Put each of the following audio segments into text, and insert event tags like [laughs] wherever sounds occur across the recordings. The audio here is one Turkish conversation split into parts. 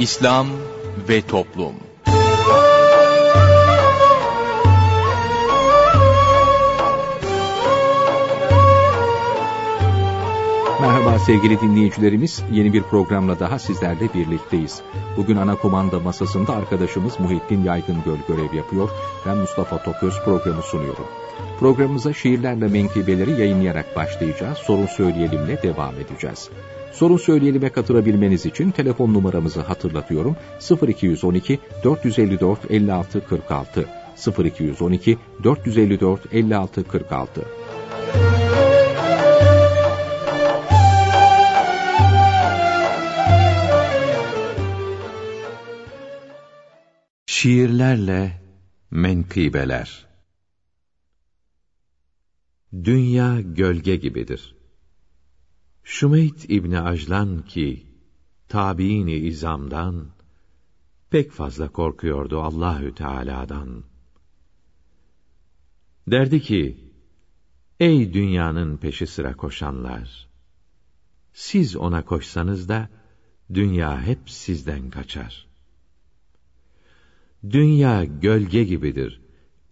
İslam ve Toplum Merhaba sevgili dinleyicilerimiz, yeni bir programla daha sizlerle birlikteyiz. Bugün ana komanda masasında arkadaşımız Muhittin Yaygıngöl görev yapıyor. Ben Mustafa Toköz programı sunuyorum. Programımıza şiirlerle menkıbeleri yayınlayarak başlayacağız. Sorun söyleyelimle devam edeceğiz. Sorun söyleyelime katılabilmeniz için telefon numaramızı hatırlatıyorum. 0212 454 56 46 0212 454 56 46 Şiirlerle menkıbeler Dünya gölge gibidir. Şümeyt İbni Ajlan ki, tabiini izamdan, pek fazla korkuyordu Allahü Teala'dan. Derdi ki, ey dünyanın peşi sıra koşanlar! Siz ona koşsanız da, dünya hep sizden kaçar. Dünya gölge gibidir,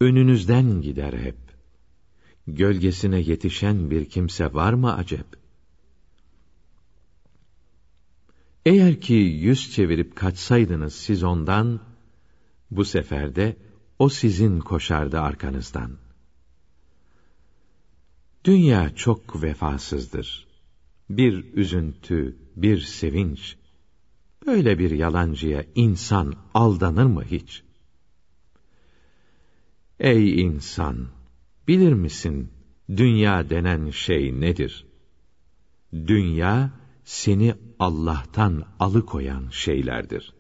önünüzden gider hep. Gölgesine yetişen bir kimse var mı acep? Eğer ki yüz çevirip kaçsaydınız siz ondan, bu sefer de o sizin koşardı arkanızdan. Dünya çok vefasızdır. Bir üzüntü, bir sevinç. Böyle bir yalancıya insan aldanır mı hiç? Ey insan! Bilir misin, dünya denen şey nedir? Dünya, seni Allah'tan alıkoyan şeylerdir.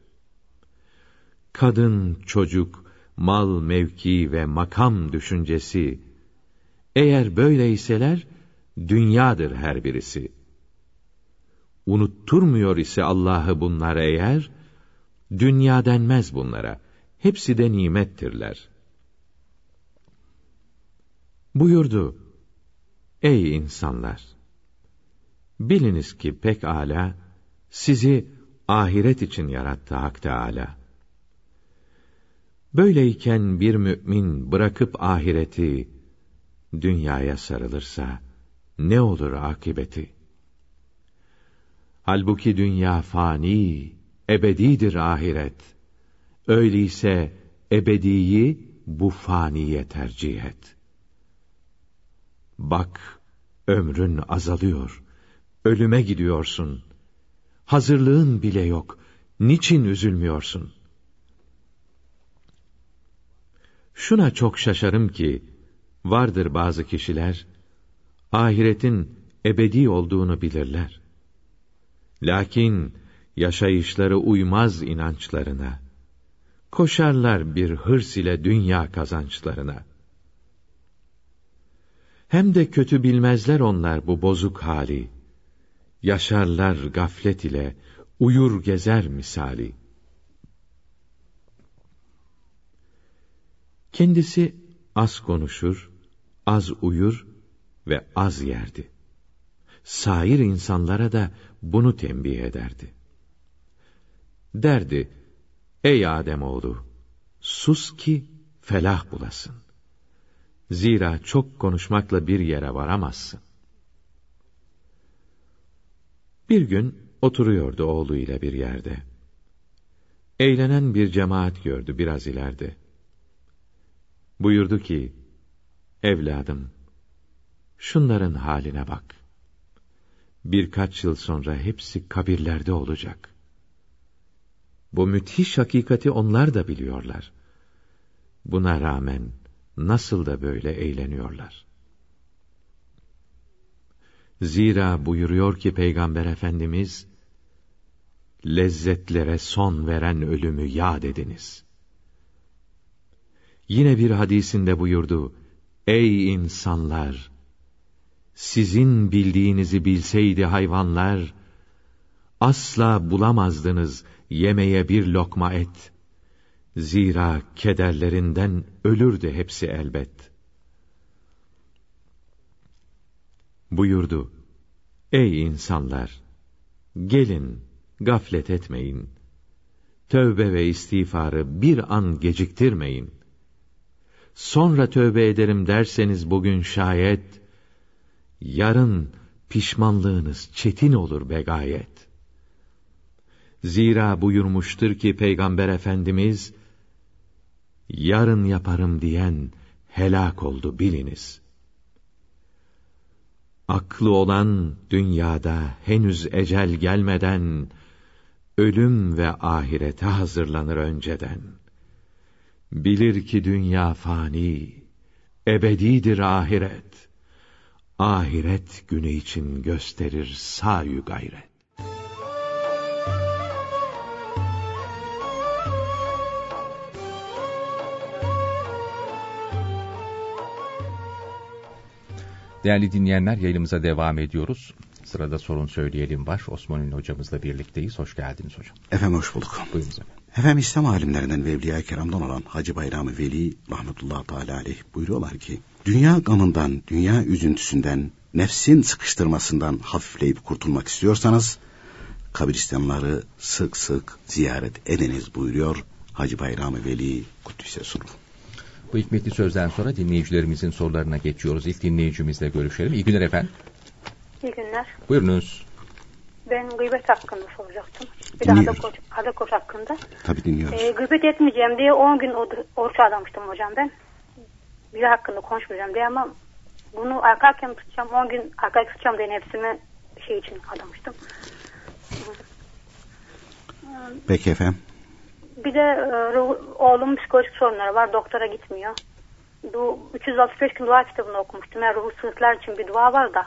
Kadın, çocuk, mal, mevki ve makam düşüncesi, eğer böyleyseler, dünyadır her birisi. Unutturmuyor ise Allah'ı bunlar eğer, dünya denmez bunlara, hepsi de nimettirler. Buyurdu, Ey insanlar! Biliniz ki pek ala sizi ahiret için yarattı Hak Teâlâ. Böyleyken bir mümin bırakıp ahireti, dünyaya sarılırsa, ne olur akibeti? Halbuki dünya fani, ebedidir ahiret. Öyleyse ebediyi bu faniye tercih et. Bak, ömrün azalıyor.'' ölüme gidiyorsun. Hazırlığın bile yok. Niçin üzülmüyorsun? Şuna çok şaşarım ki, vardır bazı kişiler, ahiretin ebedi olduğunu bilirler. Lakin, yaşayışları uymaz inançlarına. Koşarlar bir hırs ile dünya kazançlarına. Hem de kötü bilmezler onlar bu bozuk hali yaşarlar gaflet ile, uyur gezer misali. Kendisi az konuşur, az uyur ve az yerdi. Sair insanlara da bunu tembih ederdi. Derdi, ey Adem oğlu, sus ki felah bulasın. Zira çok konuşmakla bir yere varamazsın. Bir gün oturuyordu oğluyla bir yerde. Eğlenen bir cemaat gördü biraz ileride. Buyurdu ki, evladım, şunların haline bak. Birkaç yıl sonra hepsi kabirlerde olacak. Bu müthiş hakikati onlar da biliyorlar. Buna rağmen nasıl da böyle eğleniyorlar. Zira buyuruyor ki Peygamber Efendimiz, lezzetlere son veren ölümü yad ediniz. Yine bir hadisinde buyurdu, Ey insanlar! Sizin bildiğinizi bilseydi hayvanlar, asla bulamazdınız yemeye bir lokma et. Zira kederlerinden ölürdü hepsi elbet.'' Buyurdu. Ey insanlar! Gelin, gaflet etmeyin. Tövbe ve istiğfarı bir an geciktirmeyin. Sonra tövbe ederim derseniz bugün şayet, yarın pişmanlığınız çetin olur begayet. Zira buyurmuştur ki Peygamber Efendimiz, yarın yaparım diyen helak oldu biliniz. Aklı olan dünyada henüz ecel gelmeden, ölüm ve ahirete hazırlanır önceden. Bilir ki dünya fani, ebedidir ahiret. Ahiret günü için gösterir sayu gayret. Değerli dinleyenler yayınımıza devam ediyoruz. Sırada sorun söyleyelim var. Osman Ünlü hocamızla birlikteyiz. Hoş geldiniz hocam. Efendim hoş bulduk. Buyurun efendim. Efendim İslam alimlerinden ve Evliya-i Kiram'dan olan Hacı Bayram-ı Veli rahmetullahi teala aleyh buyuruyorlar ki dünya gamından, dünya üzüntüsünden, nefsin sıkıştırmasından hafifleyip kurtulmak istiyorsanız kabristanları sık sık ziyaret ediniz buyuruyor Hacı Bayram-ı Veli Kuddüs'e suru. Bu hikmetli sözden sonra dinleyicilerimizin sorularına geçiyoruz. İlk dinleyicimizle görüşelim. İyi günler efendim. İyi günler. Buyurunuz. Ben gıybet hakkında soracaktım. Bir de Dinliyoruz. Hadakoş, Hadakoş hakkında. Tabi dinliyoruz. Ee, gıybet etmeyeceğim diye 10 gün or- oruç adamıştım hocam ben. Biri hakkında konuşmayacağım diye ama bunu arka arkaya tutacağım 10 gün arka arkaya tutacağım diye nefsime şey için adamıştım. Peki efendim. Bir de e, oğlumun psikolojik sorunları var. Doktora gitmiyor. Bu 365 gün dua kitabını okumuştum. Yani ruhu sığırtlar için bir dua var da.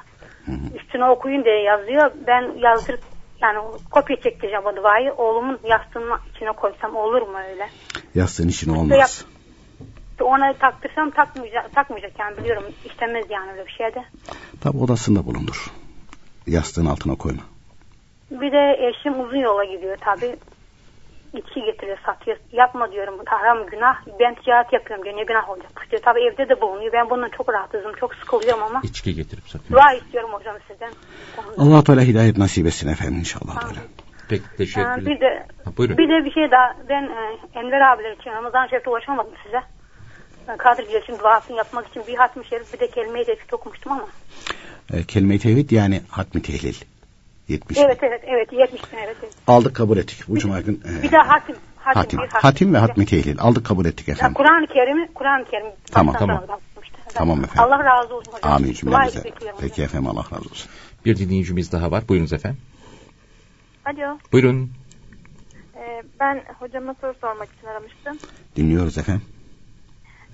Üstüne okuyun diye yazıyor. Ben yazdırıp yani kopya çektireceğim o duayı. Oğlumun yastığının içine koysam olur mu öyle? Yastığın için olmaz. Ona taktırsam takmayacak, takmayacak yani biliyorum. İstemez yani öyle bir şeyde. Tabi odasında bulundur. Yastığın altına koyma. Bir de eşim uzun yola gidiyor tabi. İçki getiriyor satıyor. Yapma diyorum haram günah. Ben ticaret yapıyorum diyor ne günah olacak. diyor. Tabi evde de bulunuyor. Ben bundan çok rahatsızım. Çok sıkılıyorum ama. İçki getirip satıyor. Dua istiyorum hocam sizden. allah Teala hidayet nasip etsin efendim inşallah. Tamam. Peki Ee, teşekkürler. bir de Ha, buyurun. bir de bir şey daha. Ben e, Enver abiler için Ramazan Şerif'te ulaşamadım size. Ben Kadir Güles'in duasını yapmak için bir hatmi şerif bir de kelime-i tevhid okumuştum ama. E, kelime-i tevhid yani hatmi tehlil. 70. Evet evet evet 70 bin evet. evet. Aldık kabul ettik. Bu cuma gün. e, Bir de hatim. Hatim, hatim. bir Hatim ve hatmi tehlil. Aldık kabul ettik efendim. Kur'an-ı Kerim'i Kur'an-ı Kerim. Tamam, tamam. Tamam efendim. Allah razı olsun hocam. Amin cümlemize. Peki efendim Allah razı olsun. Bir dinleyicimiz daha var. Buyurunuz efendim. Alo, Buyurun. e, ben hocama soru sormak için aramıştım. Dinliyoruz efendim.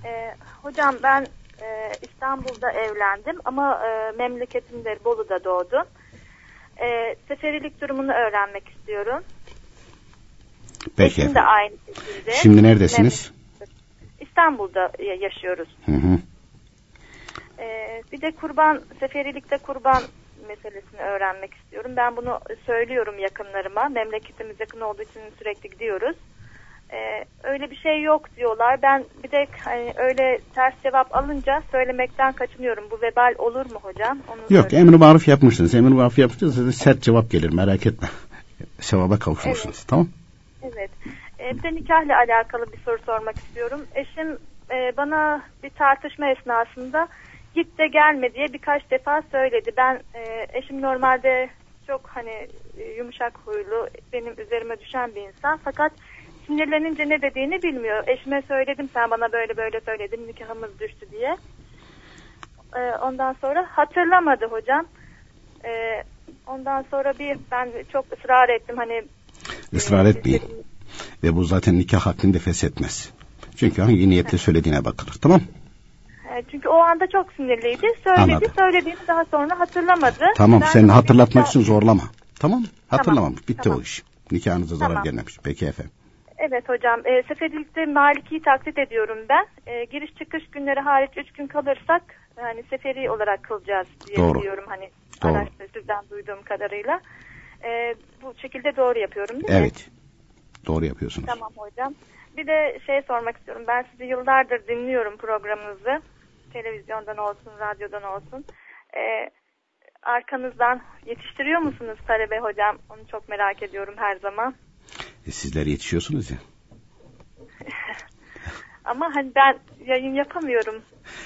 E, hocam ben e, İstanbul'da evlendim ama e, memleketimde Bolu'da doğdum. E, seferilik durumunu öğrenmek istiyorum. Peki Eşim de aynı şekilde. Şimdi neredesiniz? İstanbul'da ya- yaşıyoruz. Hı hı. E, bir de kurban, seferilikte kurban meselesini öğrenmek istiyorum. Ben bunu söylüyorum yakınlarıma. Memleketimiz yakın olduğu için sürekli gidiyoruz. Ee, öyle bir şey yok diyorlar. Ben bir de hani öyle ters cevap alınca söylemekten kaçınıyorum. Bu vebal olur mu hocam? Onu Yok emri maruf yapmışsınız. Emri maruf yapmışsınız. Sert cevap gelir merak etme. [laughs] Sevaba kavuşmuşsunuz. Tamam. Evet. Ee, bir de nikahla alakalı bir soru sormak istiyorum. Eşim e, bana bir tartışma esnasında git de gelme diye birkaç defa söyledi. Ben e, eşim normalde çok hani e, yumuşak huylu, benim üzerime düşen bir insan. Fakat sinirlenince ne dediğini bilmiyor. Eşime söyledim sen bana böyle böyle söyledin nikahımız düştü diye. E, ondan sonra hatırlamadı hocam. E, ondan sonra bir ben çok ısrar ettim hani Israr e, etmeyin. Ve bu zaten nikah hakkını da feshetmez. Çünkü hangi niyetle söylediğine bakılır. Tamam. E, Çünkü o anda çok sinirliydi. Söyledi, Anladım. söylediğini daha sonra hatırlamadı. Tamam Ben sen hatırlatmak için zorlama. Tamam Hatırlamamış. Bitti tamam. o iş. Nikahınıza zarar Tamam. gelmemiş. Peki efendim. Evet hocam. E, seferilikte Maliki'yi taklit ediyorum ben. E, giriş çıkış günleri hariç 3 gün kalırsak hani seferi olarak kılacağız diye Doğru. biliyorum hani Doğru. sizden duyduğum kadarıyla. E, bu şekilde doğru yapıyorum değil mi? Evet. Doğru yapıyorsunuz. Tamam hocam. Bir de şey sormak istiyorum. Ben sizi yıllardır dinliyorum programınızı. Televizyondan olsun, radyodan olsun. Ee, arkanızdan yetiştiriyor musunuz talebe hocam? Onu çok merak ediyorum her zaman. E, sizler yetişiyorsunuz ya. [laughs] Ama hani ben yayın yapamıyorum.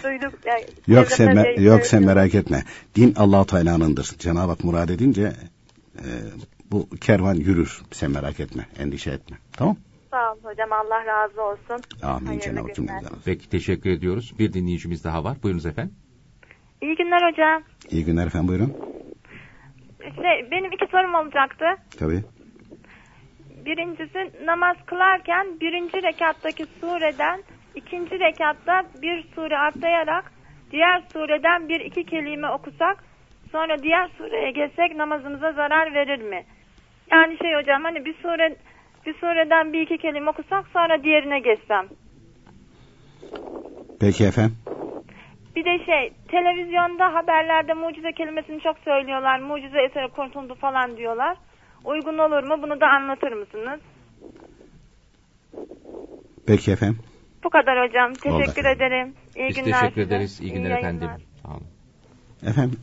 Duyduk. Yani Yok sen me- yok sen merak etme. Din Allahu Teala'nındır. Cenab-ı Hak murad edince e, bu kervan yürür. Sen merak etme, endişe etme. Tamam? Sağ olun hocam. Allah razı olsun. Amin Hayırlı Cenab-ı Hak günler. cümleden. Peki teşekkür ediyoruz. Bir dinleyicimiz daha var. Buyurunuz efendim. İyi günler hocam. İyi günler efendim buyurun. Şey, benim iki sorum olacaktı. Tabii. Birincisi namaz kılarken birinci rekattaki sureden ikinci rekatta bir sure atlayarak diğer sureden bir iki kelime okusak sonra diğer sureye geçsek namazımıza zarar verir mi? Yani şey hocam hani bir sure bir sureden bir iki kelime okusak sonra diğerine geçsem. Peki efendim. Bir de şey televizyonda haberlerde mucize kelimesini çok söylüyorlar. Mucize eseri kurtuldu falan diyorlar. Uygun olur mu? Bunu da anlatır mısınız? Peki efendim. Bu kadar hocam. Teşekkür efendim. ederim. İyi Biz günler teşekkür size. ederiz. İyi günler efendim. yayınlar. Sağ olun. Efendim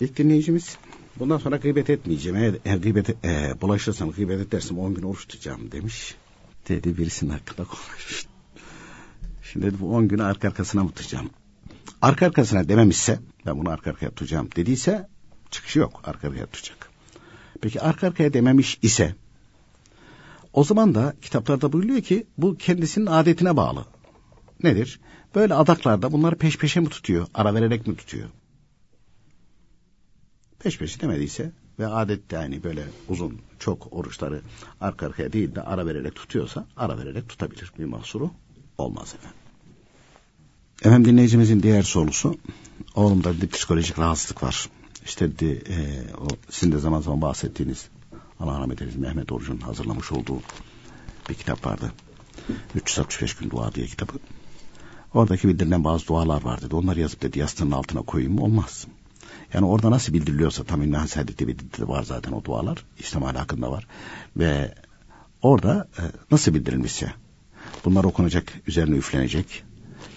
ilk dinleyicimiz bundan sonra gıybet etmeyeceğim. Eğer, eğer gıybet e, bulaşırsam gıybet edersem 10 gün oruç tutacağım demiş. Dedi birisinin hakkında konuşmuş. Şimdi dedi bu 10 günü arka arkasına mı tutacağım? Arka arkasına dememişse ben bunu arka arkaya tutacağım dediyse çıkışı yok arka arkaya tutacak. Peki arka arkaya dememiş ise o zaman da kitaplarda buyuruyor ki bu kendisinin adetine bağlı. Nedir? Böyle adaklarda bunları peş peşe mi tutuyor? Ara vererek mi tutuyor? Peş peşe demediyse ve adette yani böyle uzun çok oruçları arka arkaya değil de ara vererek tutuyorsa ara vererek tutabilir. Bir mahsuru olmaz efendim. Efendim dinleyicimizin diğer sorusu oğlumda dedi psikolojik rahatsızlık var. İşte dedi e, o sizin de zaman zaman bahsettiğiniz Allah rahmet eylesin Mehmet Oruç'un hazırlamış olduğu bir kitap vardı. 365 gün dua diye kitabı. Oradaki bildirilen bazı dualar var dedi. Onları yazıp dedi yastığının altına koyayım mı? Olmaz. Yani orada nasıl bildiriliyorsa tam İmran Saadet'te bildirili var zaten o dualar. İslam ahlakında var. Ve orada e, nasıl bildirilmişse bunlar okunacak, üzerine üflenecek,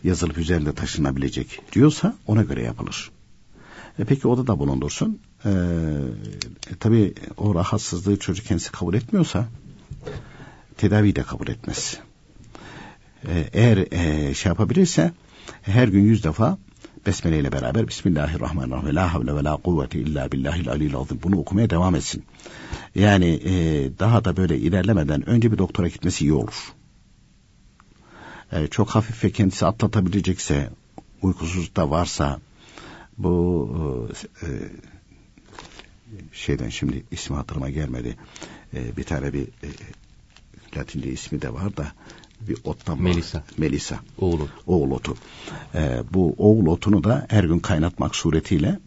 yazılıp üzerinde taşınabilecek diyorsa ona göre yapılır. E peki odada bulundursun. E, e, tabii o rahatsızlığı çocuk kendisi kabul etmiyorsa tedaviyi de kabul etmez. E, eğer e, şey yapabilirse her gün yüz defa Besmele ile beraber Bismillahirrahmanirrahim. La havle ve la kuvvete illa billahil aliyil azim. Bunu okumaya devam etsin. Yani e, daha da böyle ilerlemeden önce bir doktora gitmesi iyi olur. E, çok hafif ve kendisi atlatabilecekse, uykusuzluk da varsa bu e, şeyden şimdi ismi hatırıma gelmedi. E, bir tane bir e, Latince ismi de var da bir ottan var. Melisa. Melisa. Oğlu. Oğul otu. Ee, bu oğul otunu da her gün kaynatmak suretiyle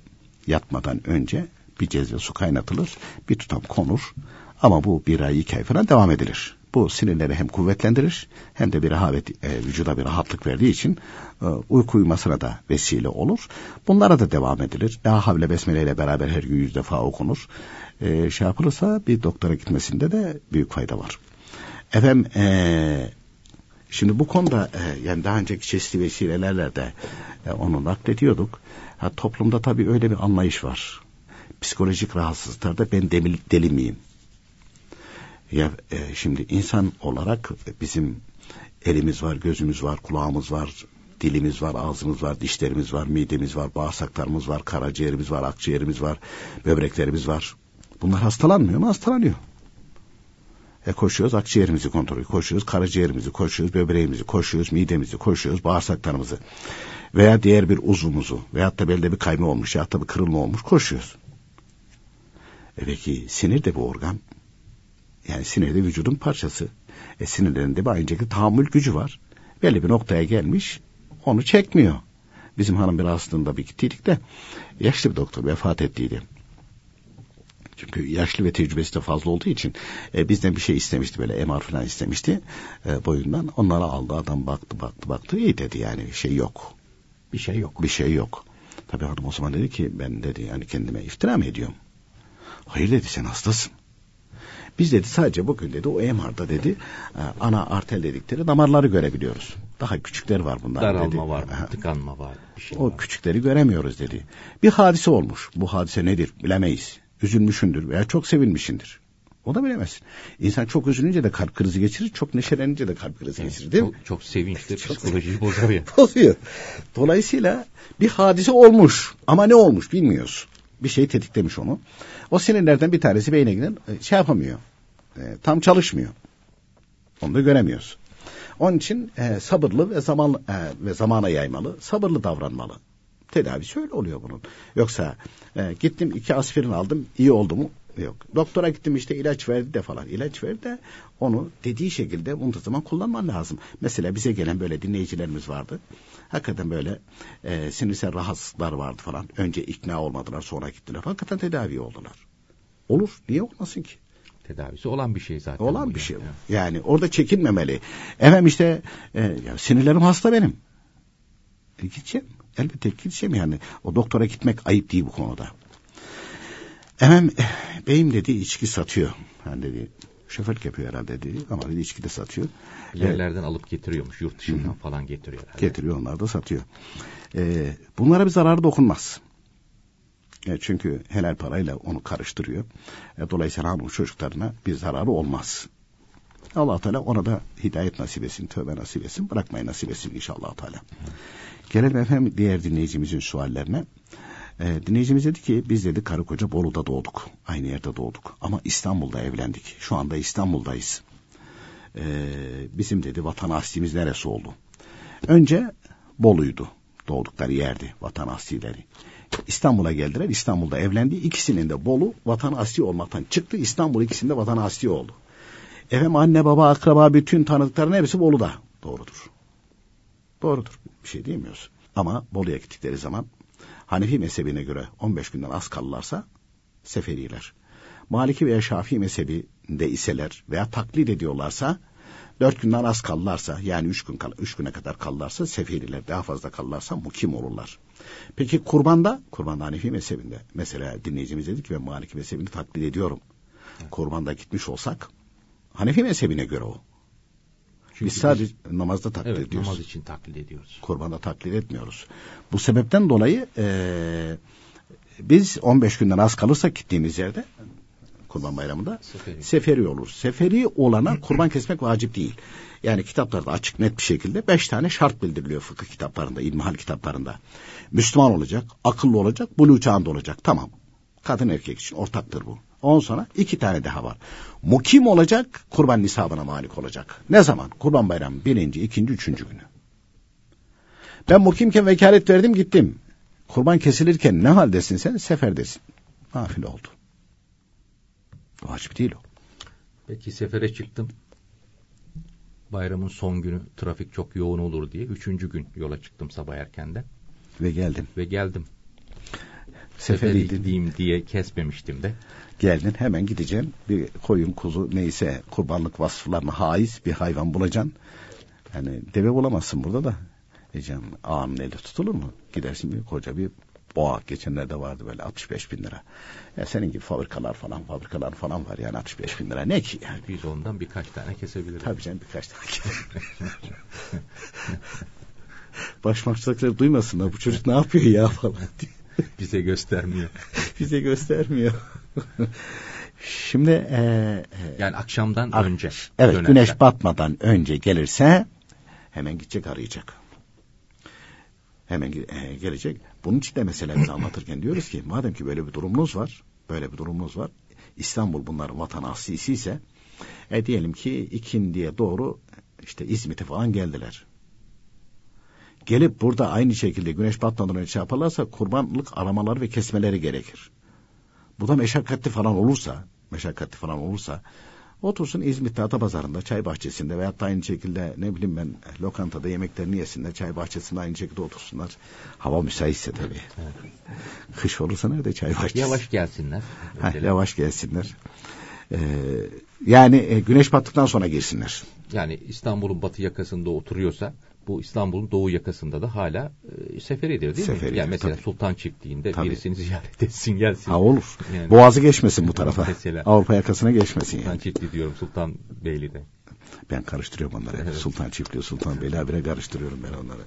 yatmadan önce bir cezve su kaynatılır. Bir tutam konur. Ama bu bir ay iki ay falan devam edilir. Bu sinirleri hem kuvvetlendirir hem de bir rahat, e, vücuda bir rahatlık verdiği için e, uyku uyumasına da vesile olur. Bunlara da devam edilir. La havle besmele ile beraber her gün yüz defa okunur. E, şey yapılırsa bir doktora gitmesinde de büyük fayda var. Efendim e, Şimdi bu konuda e, yani daha önceki çeşitli vesilelerle de e, onu naklediyorduk. Ha, toplumda tabii öyle bir anlayış var. Psikolojik rahatsızlıklarda ben deli, deli miyim? Ya e, şimdi insan olarak bizim elimiz var, gözümüz var, kulağımız var, dilimiz var, ağzımız var, dişlerimiz var, midemiz var, bağırsaklarımız var, karaciğerimiz var, akciğerimiz var, böbreklerimiz var. Bunlar hastalanmıyor mu? Hastalanıyor. E koşuyoruz akciğerimizi kontrol ediyoruz. Koşuyoruz karaciğerimizi, koşuyoruz böbreğimizi, koşuyoruz midemizi, koşuyoruz bağırsaklarımızı. Veya diğer bir uzvumuzu veyahut da belde bir kayma olmuş veyahut da bir kırılma olmuş koşuyoruz. E peki sinir de bir organ. Yani sinir de vücudun parçası. E sinirlerinde bir aynı şekilde tahammül gücü var. Belli bir noktaya gelmiş onu çekmiyor. Bizim hanım bir hastalığında bir gittiydik de yaşlı bir doktor vefat ettiydi. Çünkü yaşlı ve tecrübesi de fazla olduğu için e, bizden bir şey istemişti böyle MR falan istemişti e, boyundan. Onlara aldı adam baktı baktı baktı iyi dedi yani şey yok. Bir şey yok. Bir şey yok. Tabii hanım o zaman dedi ki ben dedi yani kendime iftira mı ediyorum? Hayır dedi sen hastasın. Biz dedi sadece bugün dedi o MR'da dedi e, ana artel dedikleri damarları görebiliyoruz. Daha küçükleri var bunlar Daralma dedi. var, tıkanma var. Bir şey O var. küçükleri göremiyoruz dedi. Bir hadise olmuş. Bu hadise nedir bilemeyiz. Üzülmüşündür veya çok sevinmişindir. O da bilemezsin. İnsan çok üzülünce de kalp krizi geçirir, çok neşelenince de kalp krizi geçirir değil mi? Çok, çok sevinçli psikolojiyi ya. [laughs] Bozuyor. Dolayısıyla bir hadise olmuş ama ne olmuş bilmiyoruz. Bir şey tetiklemiş onu. O sinirlerden bir tanesi beyne giden e, şey yapamıyor. E, tam çalışmıyor. Onu da göremiyoruz. Onun için e, sabırlı ve zaman e, ve zamana yaymalı, sabırlı davranmalı. Tedavisi öyle oluyor bunun. Yoksa e, gittim iki aspirin aldım, iyi oldu mu? Yok. Doktora gittim işte ilaç verdi de falan. İlaç verdi de onu dediği şekilde zaman kullanman lazım. Mesela bize gelen böyle dinleyicilerimiz vardı. Hakikaten böyle e, sinirsel rahatsızlıklar vardı falan. Önce ikna olmadılar sonra gittiler. Hakikaten tedavi oldular. Olur. Niye olmasın ki? Tedavisi olan bir şey zaten. Olan bir yani. şey. Yani orada çekinmemeli. Efendim işte e, ya sinirlerim hasta benim. E, gideceğim. Elbette gideceğim yani. O doktora gitmek ayıp değil bu konuda. Efendim beyim dedi içki satıyor. Yani dedi şoförlük yapıyor herhalde dedi ama dedi içki de satıyor. Yerlerden ee, alıp getiriyormuş yurt dışından hı. falan getiriyor herhalde. Getiriyor onlar da satıyor. Ee, bunlara bir zararı dokunmaz. E, çünkü helal parayla onu karıştırıyor. E, dolayısıyla hanım çocuklarına bir zararı olmaz. allah Teala ona da hidayet nasip etsin, tövbe nasip etsin, bırakmayı nasip etsin inşallah Teala. Gelelim efendim diğer dinleyicimizin suallerine. E, dinleyicimiz dedi ki biz dedi karı koca Bolu'da doğduk. Aynı yerde doğduk. Ama İstanbul'da evlendik. Şu anda İstanbul'dayız. E, bizim dedi vatan aslimiz neresi oldu? Önce Bolu'ydu. Doğdukları yerdi vatan aslileri. İstanbul'a geldiler. İstanbul'da evlendi. İkisinin de Bolu vatan asli olmaktan çıktı. İstanbul ikisinde vatan asli oldu. Efendim anne baba akraba bütün tanıdıkların hepsi Bolu'da. Doğrudur. Doğrudur. Bir şey diyemiyoruz. Ama Bolu'ya gittikleri zaman Hanefi mezhebine göre 15 günden az kalırlarsa seferiler. Maliki veya Şafii mezhebinde iseler veya taklit ediyorlarsa dört günden az kalırlarsa yani üç gün kal üç güne kadar kalırlarsa seferiler daha fazla kalırlarsa mukim olurlar. Peki kurbanda kurbanda Hanefi mezhebinde mesela dinleyicimiz dedi ki ben Maliki mezhebini taklit ediyorum. Kurbanda gitmiş olsak Hanefi mezhebine göre o. Çünkü biz sadece biz, namazda taklit evet, ediyoruz. namaz için taklit ediyoruz. Kurbanda taklit etmiyoruz. Bu sebepten dolayı e, biz 15 günden az kalırsak gittiğimiz yerde Kurban Bayramı'nda seferi, seferi olur. Seferi olana [clears throat] kurban kesmek vacip değil. Yani kitaplarda açık net bir şekilde beş tane şart bildiriliyor fıkıh kitaplarında, ilmihal kitaplarında. Müslüman olacak, akıllı olacak, buluğ çağında olacak. Tamam. Kadın erkek için ortaktır bu. Ondan sonra iki tane daha var. Mukim olacak, kurban nisabına malik olacak. Ne zaman? Kurban bayramı birinci, ikinci, üçüncü günü. Ben mukimken vekalet verdim gittim. Kurban kesilirken ne haldesin sen? Seferdesin. Nafile oldu. Vacip değil o. Peki sefere çıktım. Bayramın son günü trafik çok yoğun olur diye. Üçüncü gün yola çıktım sabah erkenden. Ve geldim. Ve geldim. Seferi gideyim diye kesmemiştim de. Geldin hemen gideceğim. Bir koyun kuzu neyse kurbanlık vasıflarına haiz bir hayvan bulacaksın. Yani deve bulamazsın burada da. Diyeceğim ağanın eli tutulur mu? Gidersin bir koca bir boğa geçenlerde vardı böyle 65 bin lira. Ya senin gibi fabrikalar falan fabrikalar falan var yani 65 bin lira ne ki yani. Biz ondan birkaç tane kesebiliriz. Tabii canım birkaç tane [laughs] Başmakçılıkları duymasınlar bu çocuk ne yapıyor ya falan diye. Bize göstermiyor. Bize göstermiyor. [laughs] Şimdi e, e, yani akşamdan ak önce. Evet dönersen. güneş batmadan önce gelirse hemen gidecek arayacak. Hemen e, gelecek. Bunun için de mesela biz [coughs] anlatırken diyoruz ki madem ki böyle bir durumunuz var, böyle bir durumunuz var. İstanbul bunların vatan aslisi ise e diyelim ki ikindiye doğru işte İzmit'e falan geldiler gelip burada aynı şekilde güneş batmadan önce şey yaparlarsa kurbanlık aramaları ve kesmeleri gerekir. Bu da meşakkatli falan olursa, meşakkatli falan olursa otursun İzmit'te Atapazarı'nda çay bahçesinde veyahut da aynı şekilde ne bileyim ben lokantada yemeklerini yesinler çay bahçesinde aynı şekilde otursunlar. Hava müsaitse tabii. Evet. Kış olursa nerede çay bahçesi? Yavaş gelsinler. [laughs] Ha, yavaş gelsinler. Ee, yani e, güneş battıktan sonra girsinler. Yani İstanbul'un batı yakasında oturuyorsa bu İstanbul'un doğu yakasında da hala e, seferidir değil Seferi, mi? Yani mesela tabii. Sultan Çiftliği'nde tabii. birisini ziyaret etsin gelsin. Ha olur. Yani, Boğazı geçmesin bu [laughs] tarafa. Mesela, Avrupa yakasına geçmesin Sultan yani. Çiftliği diyorum Sultan Beyli'de. Ben karıştırıyorum onları. Evet. Sultan Çiftliği, Sultan Beyli habire karıştırıyorum ben onları.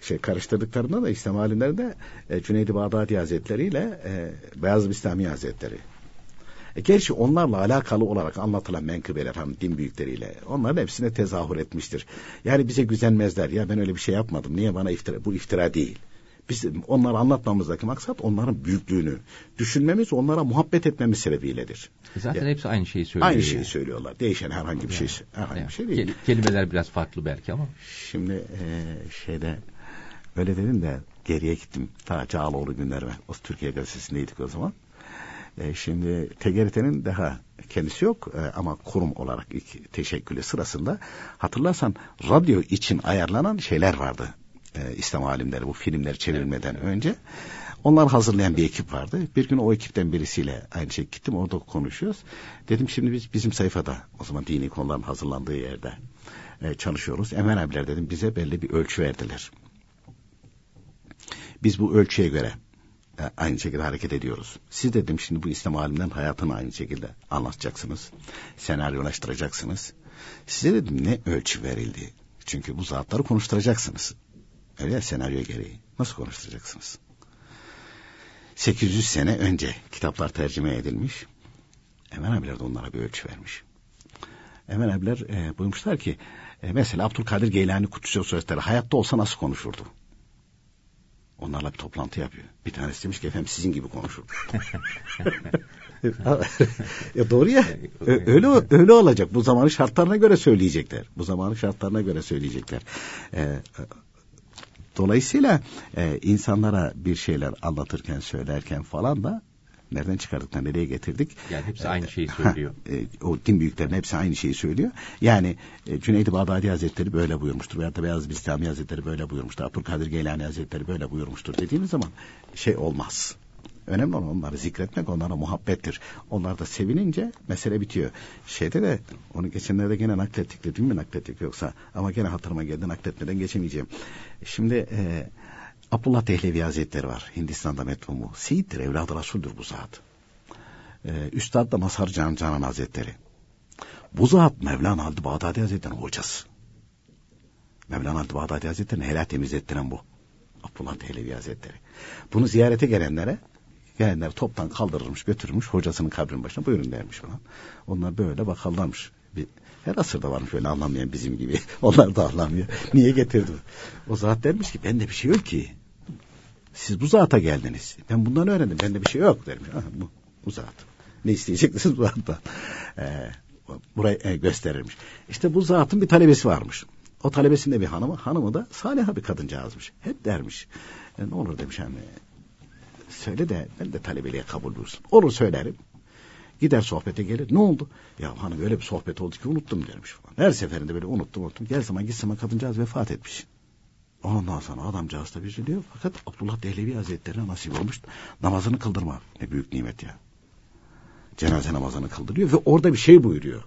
Şey karıştırdıklarında da İslam alimleri de e, Cüneyd-i Bağdadi Hazretleri ile e, Beyaz Bistami Hazretleri. E, gerçi onlarla alakalı olarak anlatılan menkıbeler hani din büyükleriyle onların hepsine tezahür etmiştir. Yani bize güzenmezler ya ben öyle bir şey yapmadım niye bana iftira bu iftira değil. Biz onları anlatmamızdaki maksat onların büyüklüğünü düşünmemiz, onlara muhabbet etmemiz sebebiyledir. Zaten yani, hepsi aynı şeyi söylüyor. Aynı şeyi söylüyorlar. Değişen herhangi bir yani, şey herhangi yani, bir şey değil. Kelimeler biraz farklı belki ama. Şimdi e, şeyde öyle dedim de geriye gittim. Ta Çağaloğlu günlerime. O Türkiye Gazetesi'ndeydik o zaman. E, şimdi TGRT'nin daha kendisi yok e, ama kurum olarak ilk teşekkülü sırasında hatırlarsan radyo için ayarlanan şeyler vardı. E, İslam alimleri bu filmleri çevirmeden önce. Onlar hazırlayan bir ekip vardı. Bir gün o ekipten birisiyle aynı şey gittim orada konuşuyoruz. Dedim şimdi biz bizim sayfada o zaman dini konuların hazırlandığı yerde e, çalışıyoruz. Emen abiler dedim bize belli bir ölçü verdiler. Biz bu ölçüye göre aynı şekilde hareket ediyoruz. Siz dedim şimdi bu İslam alimlerin hayatını aynı şekilde anlatacaksınız. Senaryolaştıracaksınız. Size dedim ne ölçü verildi? Çünkü bu zatları konuşturacaksınız. Öyle ya senaryo gereği. Nasıl konuşturacaksınız? 800 sene önce kitaplar tercüme edilmiş. Emen abiler de onlara bir ölçü vermiş. Emen abiler e, buyurmuşlar ki e, mesela Abdülkadir Geylani Kutlusu Sözleri hayatta olsa nasıl konuşurdu? Onlarla bir toplantı yapıyor. Bir tanesi demiş ki efendim sizin gibi konuşur. [laughs] ya doğru ya. Öyle öyle olacak. Bu zamanın şartlarına göre söyleyecekler. Bu zamanın şartlarına göre söyleyecekler. Ee, dolayısıyla e, insanlara bir şeyler anlatırken, söylerken falan da nereden çıkardık da nereye getirdik? Yani hepsi aynı şeyi [laughs] söylüyor. E, o din büyüklerinin hepsi aynı şeyi söylüyor. Yani e, Cüneyd-i Bağdadi Hazretleri böyle buyurmuştur. Veyahut da Beyazıt Bistami Hazretleri böyle buyurmuştur. Abdülkadir Geylani Hazretleri böyle buyurmuştur dediğimiz zaman şey olmaz. Önemli olan onları zikretmek, onlara muhabbettir. Onlar da sevinince mesele bitiyor. Şeyde de onu geçenlerde gene naklettik dedim mi naklettik yoksa ama gene hatırıma geldi nakletmeden geçemeyeceğim. Şimdi e, Abdullah Dehlevi Hazretleri var. Hindistan'da metfumu. Seyittir, evladı Resul'dür bu zat. Ee, Üstad da Mazhar Can Canan Hazretleri. Bu zat Mevlana Halid Bağdadi Hazretleri'nin hocası. Mevlana Halid Bağdadi Hazretleri'ni helal temizlettiren bu. Abdullah Dehlevi Hazretleri. Bunu ziyarete gelenlere gelenler toptan kaldırılmış götürülmüş hocasının kabrinin başına buyurun dermiş falan. Onlar böyle bakarlarmış. Bir, her asırda varmış öyle anlamayan bizim gibi. [laughs] Onlar da anlamıyor. Niye getirdi? O zat dermiş ki bende bir şey yok ki. Siz bu zata geldiniz. Ben bundan öğrendim. Bende bir şey yok derim. Ha, bu, bu zat. Ne isteyeceksiniz bu zattan? Ee, burayı e, gösterirmiş. İşte bu zatın bir talebesi varmış. O talebesinde bir hanımı, hanımı da saliha bir kadıncağızmış. Hep dermiş. E, ne olur demiş hani söyle de ben de talebeliğe kabul bulursun. Olur söylerim. Gider sohbete gelir. Ne oldu? Ya hanım öyle bir sohbet oldu ki unuttum dermiş falan. Her seferinde böyle unuttum unuttum. Gel zaman git zaman kadıncağız vefat etmiş. Ondan sonra adamcağız da üzülüyor. Fakat Abdullah Dehlevi Hazretleri'ne nasip olmuş. Namazını kıldırma. Ne büyük nimet ya. Cenaze namazını kıldırıyor ve orada bir şey buyuruyor.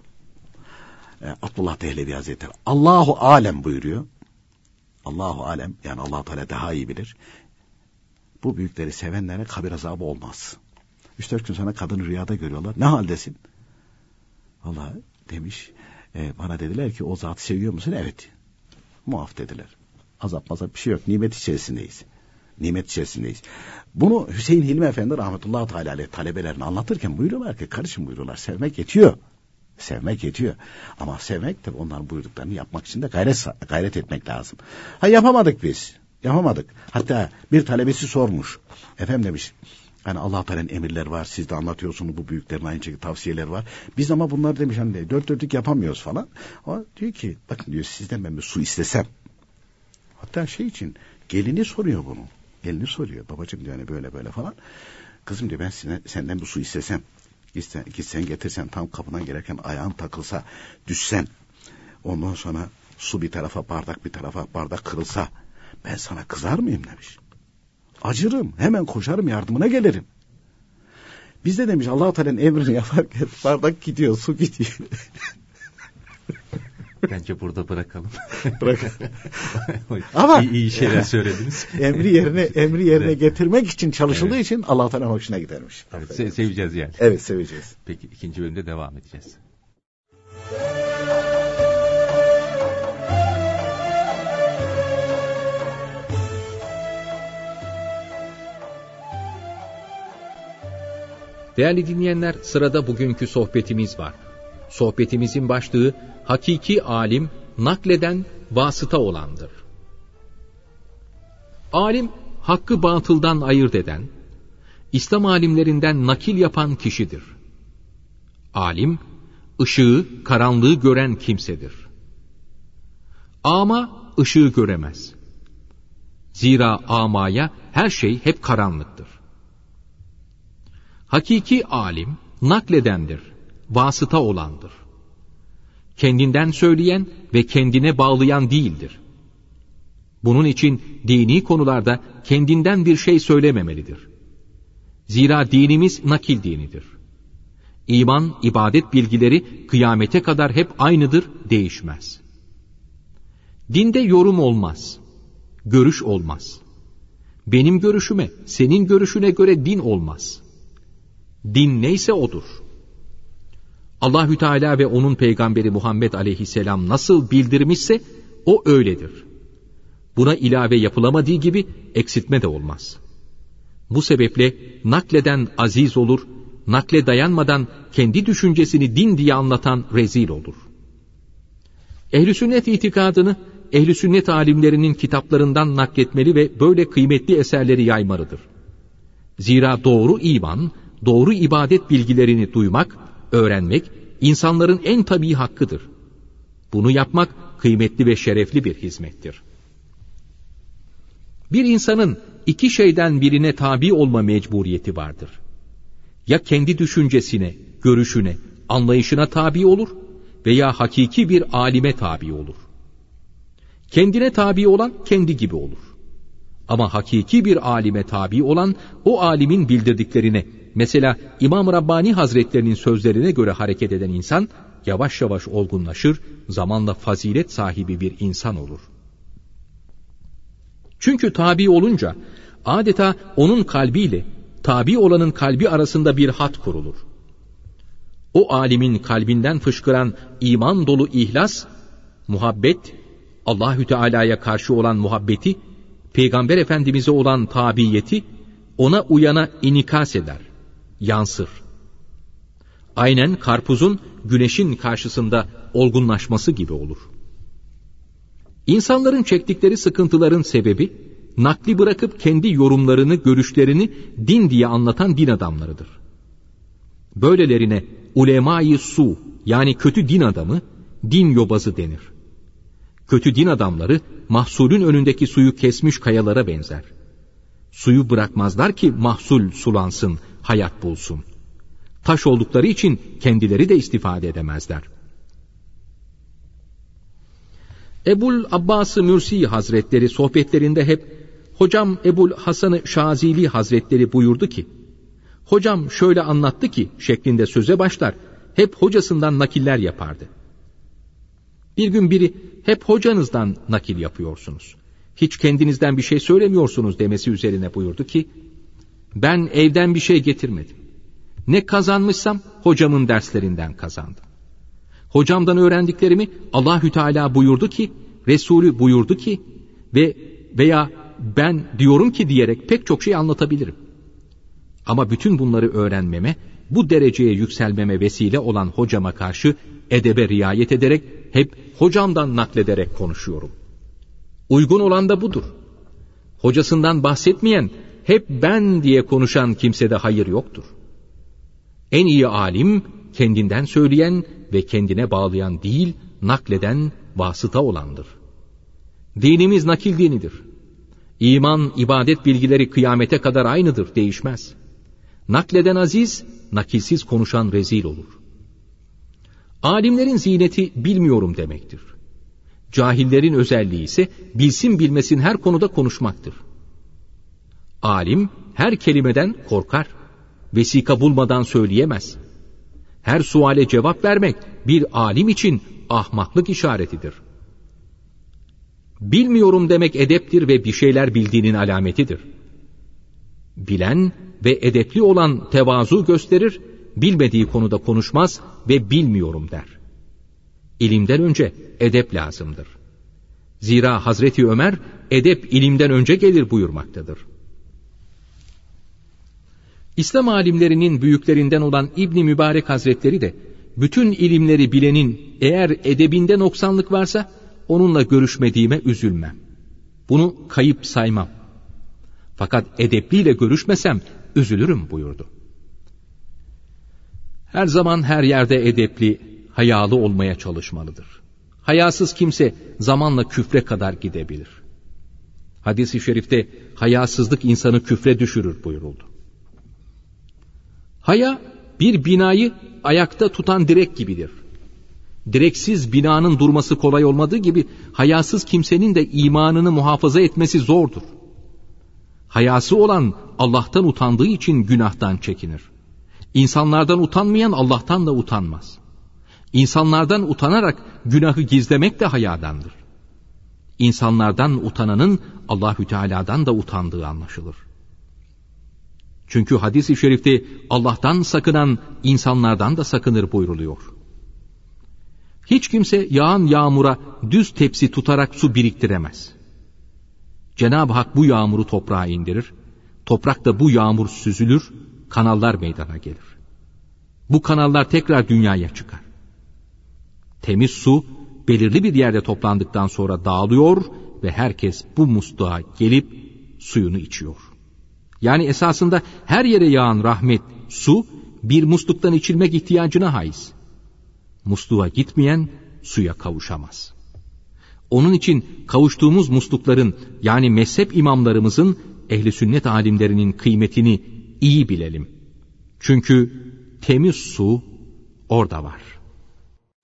Ee, Abdullah Dehlevi Hazretleri. Allahu alem buyuruyor. Allahu alem yani allah Teala daha iyi bilir. Bu büyükleri sevenlere kabir azabı olmaz. Üç dört gün sonra kadını rüyada görüyorlar. Ne haldesin? Allah demiş. E, bana dediler ki o zatı seviyor musun? Evet. Muaf dediler. Azap mazap bir şey yok. Nimet içerisindeyiz. Nimet içerisindeyiz. Bunu Hüseyin Hilmi Efendi rahmetullahi teala aleyh talebelerine anlatırken buyuruyorlar ki karışım buyuruyorlar. Sevmek yetiyor. Sevmek yetiyor. Ama sevmek tabi onların buyurduklarını yapmak için de gayret, gayret etmek lazım. Ha yapamadık biz. Yapamadık. Hatta bir talebesi sormuş. Efendim demiş. Yani Allah Teala'nın emirleri var. Siz de anlatıyorsunuz bu büyüklerin aynı şekilde tavsiyeler var. Biz ama bunlar demiş hani dört dörtlük yapamıyoruz falan. O diyor ki bakın diyor sizden ben bir su istesem. Hatta şey için gelini soruyor bunu. Gelini soruyor. Babacığım diyor hani böyle böyle falan. Kızım diyor ben sine, senden bir su istesem. Gitsen, gitsen getirsen tam kapıdan gelirken ayağın takılsa düşsen. Ondan sonra su bir tarafa bardak bir tarafa bardak kırılsa ben sana kızar mıyım demiş. Acırım. Hemen koşarım yardımına gelirim. Biz de demiş Allah Teala'nın emrini yaparken bardak gidiyor, su gidiyor. [laughs] Bence burada bırakalım. [laughs] Bırak. [laughs] Ama iyi, iyi şeyler söylediniz. [laughs] emri yerine emri yerine evet. getirmek için çalışıldığı evet. için Allah Teala hoşuna gidermiş. Evet, se seveceğiz yani. Evet, seveceğiz. Peki ikinci bölümde devam edeceğiz. Değerli dinleyenler, sırada bugünkü sohbetimiz var. Sohbetimizin başlığı hakiki alim nakleden vasıta olandır. Alim hakkı batıldan ayırt eden, İslam alimlerinden nakil yapan kişidir. Alim, ışığı, karanlığı gören kimsedir. Ama ışığı göremez. Zira amaya her şey hep karanlıktır. Hakiki alim nakledendir, vasıta olandır. Kendinden söyleyen ve kendine bağlayan değildir. Bunun için dini konularda kendinden bir şey söylememelidir. Zira dinimiz nakil dinidir. İman, ibadet bilgileri kıyamete kadar hep aynıdır, değişmez. Dinde yorum olmaz, görüş olmaz. Benim görüşüme, senin görüşüne göre din olmaz. Din neyse odur. Allahü Teala ve onun peygamberi Muhammed aleyhisselam nasıl bildirmişse o öyledir. Buna ilave yapılamadığı gibi eksiltme de olmaz. Bu sebeple nakleden aziz olur, nakle dayanmadan kendi düşüncesini din diye anlatan rezil olur. Ehli sünnet itikadını ehli sünnet alimlerinin kitaplarından nakletmeli ve böyle kıymetli eserleri yaymalıdır. Zira doğru iman, doğru ibadet bilgilerini duymak, öğrenmek insanların en tabii hakkıdır. Bunu yapmak kıymetli ve şerefli bir hizmettir. Bir insanın iki şeyden birine tabi olma mecburiyeti vardır. Ya kendi düşüncesine, görüşüne, anlayışına tabi olur veya hakiki bir alime tabi olur. Kendine tabi olan kendi gibi olur. Ama hakiki bir alime tabi olan o alimin bildirdiklerine, mesela İmam Rabbani Hazretlerinin sözlerine göre hareket eden insan yavaş yavaş olgunlaşır, zamanla fazilet sahibi bir insan olur. Çünkü tabi olunca adeta onun kalbiyle tabi olanın kalbi arasında bir hat kurulur. O alimin kalbinden fışkıran iman dolu ihlas, muhabbet, Allahü Teala'ya karşı olan muhabbeti, Peygamber Efendimiz'e olan tabiyeti ona uyana inikas eder, yansır. Aynen karpuzun güneşin karşısında olgunlaşması gibi olur. İnsanların çektikleri sıkıntıların sebebi, nakli bırakıp kendi yorumlarını, görüşlerini din diye anlatan din adamlarıdır. Böylelerine ulemayı su yani kötü din adamı, din yobazı denir. Kötü din adamları mahsulün önündeki suyu kesmiş kayalara benzer. Suyu bırakmazlar ki mahsul sulansın, hayat bulsun. Taş oldukları için kendileri de istifade edemezler. Ebul Abbas-ı Mürsi Hazretleri sohbetlerinde hep Hocam Ebul Hasan-ı Şazili Hazretleri buyurdu ki, Hocam şöyle anlattı ki şeklinde söze başlar, hep hocasından nakiller yapardı. Bir gün biri hep hocanızdan nakil yapıyorsunuz. Hiç kendinizden bir şey söylemiyorsunuz demesi üzerine buyurdu ki, ben evden bir şey getirmedim. Ne kazanmışsam hocamın derslerinden kazandım. Hocamdan öğrendiklerimi Allahü Teala buyurdu ki, Resulü buyurdu ki ve veya ben diyorum ki diyerek pek çok şey anlatabilirim. Ama bütün bunları öğrenmeme, bu dereceye yükselmeme vesile olan hocama karşı edebe riayet ederek hep hocamdan naklederek konuşuyorum. Uygun olan da budur. Hocasından bahsetmeyen, hep ben diye konuşan kimsede hayır yoktur. En iyi alim, kendinden söyleyen ve kendine bağlayan değil, nakleden vasıta olandır. Dinimiz nakil dinidir. İman, ibadet bilgileri kıyamete kadar aynıdır, değişmez. Nakleden aziz, nakilsiz konuşan rezil olur. Alimlerin ziyneti bilmiyorum demektir. Cahillerin özelliği ise bilsin bilmesin her konuda konuşmaktır. Alim her kelimeden korkar. Vesika bulmadan söyleyemez. Her suale cevap vermek bir alim için ahmaklık işaretidir. Bilmiyorum demek edeptir ve bir şeyler bildiğinin alametidir. Bilen ve edepli olan tevazu gösterir, bilmediği konuda konuşmaz ve bilmiyorum der. İlimden önce edep lazımdır. Zira Hazreti Ömer edep ilimden önce gelir buyurmaktadır. İslam alimlerinin büyüklerinden olan İbni Mübarek Hazretleri de bütün ilimleri bilenin eğer edebinde noksanlık varsa onunla görüşmediğime üzülmem. Bunu kayıp saymam. Fakat edepliyle görüşmesem üzülürüm buyurdu. Her zaman her yerde edepli, hayalı olmaya çalışmalıdır. Hayasız kimse zamanla küfre kadar gidebilir. Hadis-i şerifte hayasızlık insanı küfre düşürür buyuruldu. Haya bir binayı ayakta tutan direk gibidir. Direksiz binanın durması kolay olmadığı gibi hayasız kimsenin de imanını muhafaza etmesi zordur. Hayası olan Allah'tan utandığı için günahtan çekinir. İnsanlardan utanmayan Allah'tan da utanmaz. İnsanlardan utanarak günahı gizlemek de hayadandır. İnsanlardan utananın Allahü Teala'dan da utandığı anlaşılır. Çünkü hadis-i şerifte Allah'tan sakınan insanlardan da sakınır buyruluyor. Hiç kimse yağan yağmura düz tepsi tutarak su biriktiremez. Cenab-ı Hak bu yağmuru toprağa indirir, toprak da bu yağmur süzülür, kanallar meydana gelir. Bu kanallar tekrar dünyaya çıkar. Temiz su belirli bir yerde toplandıktan sonra dağılıyor ve herkes bu musluğa gelip suyunu içiyor. Yani esasında her yere yağan rahmet, su bir musluktan içilmek ihtiyacına haiz. Musluğa gitmeyen suya kavuşamaz. Onun için kavuştuğumuz muslukların yani mezhep imamlarımızın ehli sünnet alimlerinin kıymetini iyi bilelim. Çünkü temiz su orada var.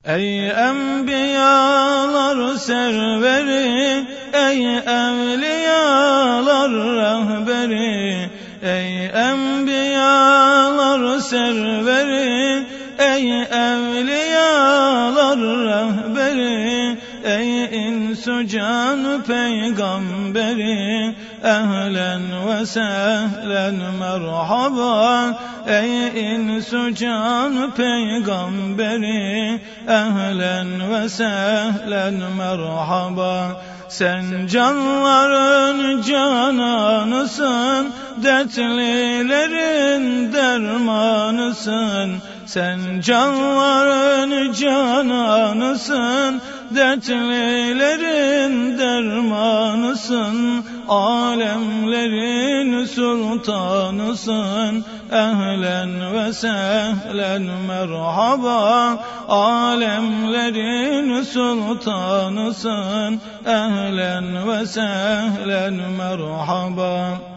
Ey enbiyalar serveri, ey evliyalar rehberi, ey enbiyalar serveri, ey evliyalar rehberi, ey insu can peygamberi, ehlen ve sehlen merhaba, ey insu can peygamberi, ehlen ve sehlen merhaba. Sen canların cananısın, dertlilerin dermanısın. Sen canların cananısın, dertlilerin dermanısın. Alemlerin sultanısın, ehlen ve sehlen merhaba. Alemlerin sultanısın, ehlen ve sehlen merhaba.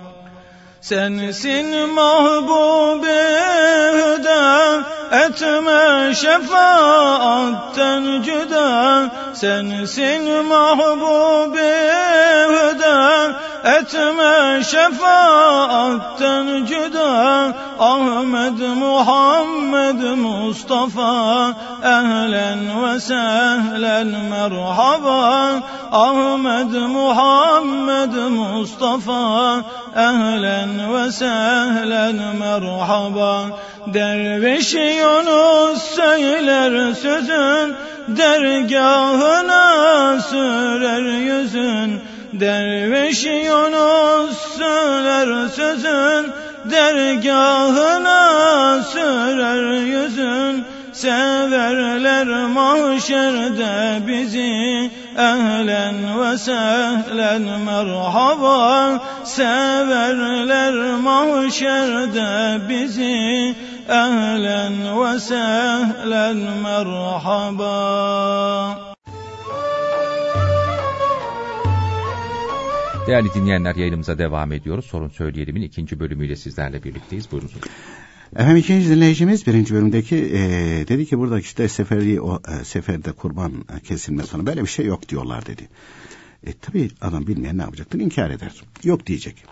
Sensin mahbubi hüda Etme şefaatten cüda. Sensin mahbubi hüda Etme şefaatten cüda. Ahmet Muhammed Mustafa Ehlen ve sehlen merhaba. Ahmet Muhammed Mustafa Ve sehlen merhaba. Derviş Yunus söyler sözün Dergahına sürer yüzün. Derviş Yunus söyler sözün Dergahına sürer yüzün. Severler mahşerde bizi Ehlen ve sehlen merhaba Severler mahşerde bizi Ehlen ve sehlen merhaba Değerli dinleyenler yayınımıza devam ediyoruz. Sorun Söyleyelim'in ikinci bölümüyle sizlerle birlikteyiz. Buyurunuz. Efendim ikinci dinleyicimiz birinci bölümdeki e, dedi ki burada işte seferi o e, seferde kurban kesilmez falan böyle bir şey yok diyorlar dedi. E tabi adam bilmeyen ne yapacaktır? İnkar eder. Yok diyecek.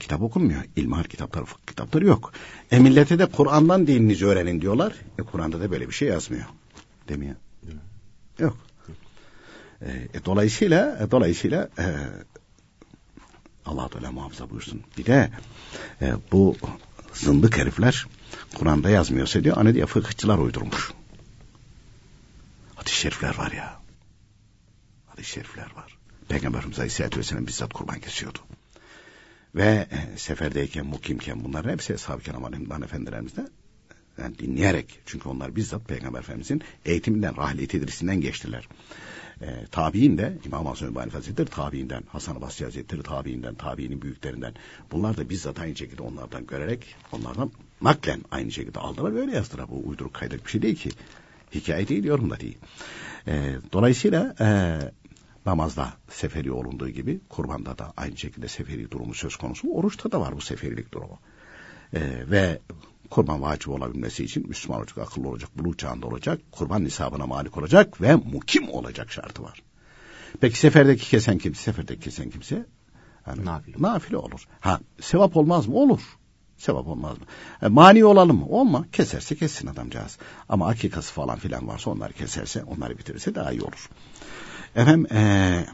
Kitap okunmuyor. İlmihal kitapları, fıkıh kitapları yok. E millete de Kur'an'dan dininizi öğrenin diyorlar. E Kur'an'da da böyle bir şey yazmıyor. Ya? Yok. E, e, dolayısıyla e, dolayısıyla e, Allah Teala muhafaza buyursun. Bir de e, bu zındık herifler Kur'an'da yazmıyorsa diyor hani diye fıkıhçılar uydurmuş. Hadis-i şerifler var ya. Hadis-i şerifler var. Peygamberimiz Aleyhisselatü Vesselam bizzat kurban kesiyordu. Ve e, seferdeyken, mukimken bunların hepsi Eshab-ı Kiram Aleyhisselam Efendilerimizde yani dinleyerek çünkü onlar bizzat Peygamber Efendimizin eğitiminden, rahli tedrisinden geçtiler. E, tabi'in de İmam Hasan Übani Hazretleri tabi'inden, Hasan Basri Hazretleri tabi'inden, tabi'inin büyüklerinden. Bunlar da bizzat aynı şekilde onlardan görerek, onlardan naklen aynı şekilde aldılar böyle yazdılar. Bu uyduruk kaydık bir şey değil ki. Hikaye değil, yorum da değil. E, dolayısıyla e, namazda seferi olunduğu gibi kurbanda da aynı şekilde seferi durumu söz konusu. Oruçta da var bu seferilik durumu. E, ve kurban vacip olabilmesi için Müslüman olacak, akıllı olacak, buluğ çağında olacak, kurban nisabına malik olacak ve mukim olacak şartı var. Peki seferdeki kesen kimse, seferdeki kesen kimse yani nafile. nafile olur. Ha sevap olmaz mı? Olur. Sevap olmaz mı? E, mani olalım mı? Olma. Keserse kessin adamcağız. Ama akikası falan filan varsa onları keserse, onları bitirirse daha iyi olur. Efendim ee,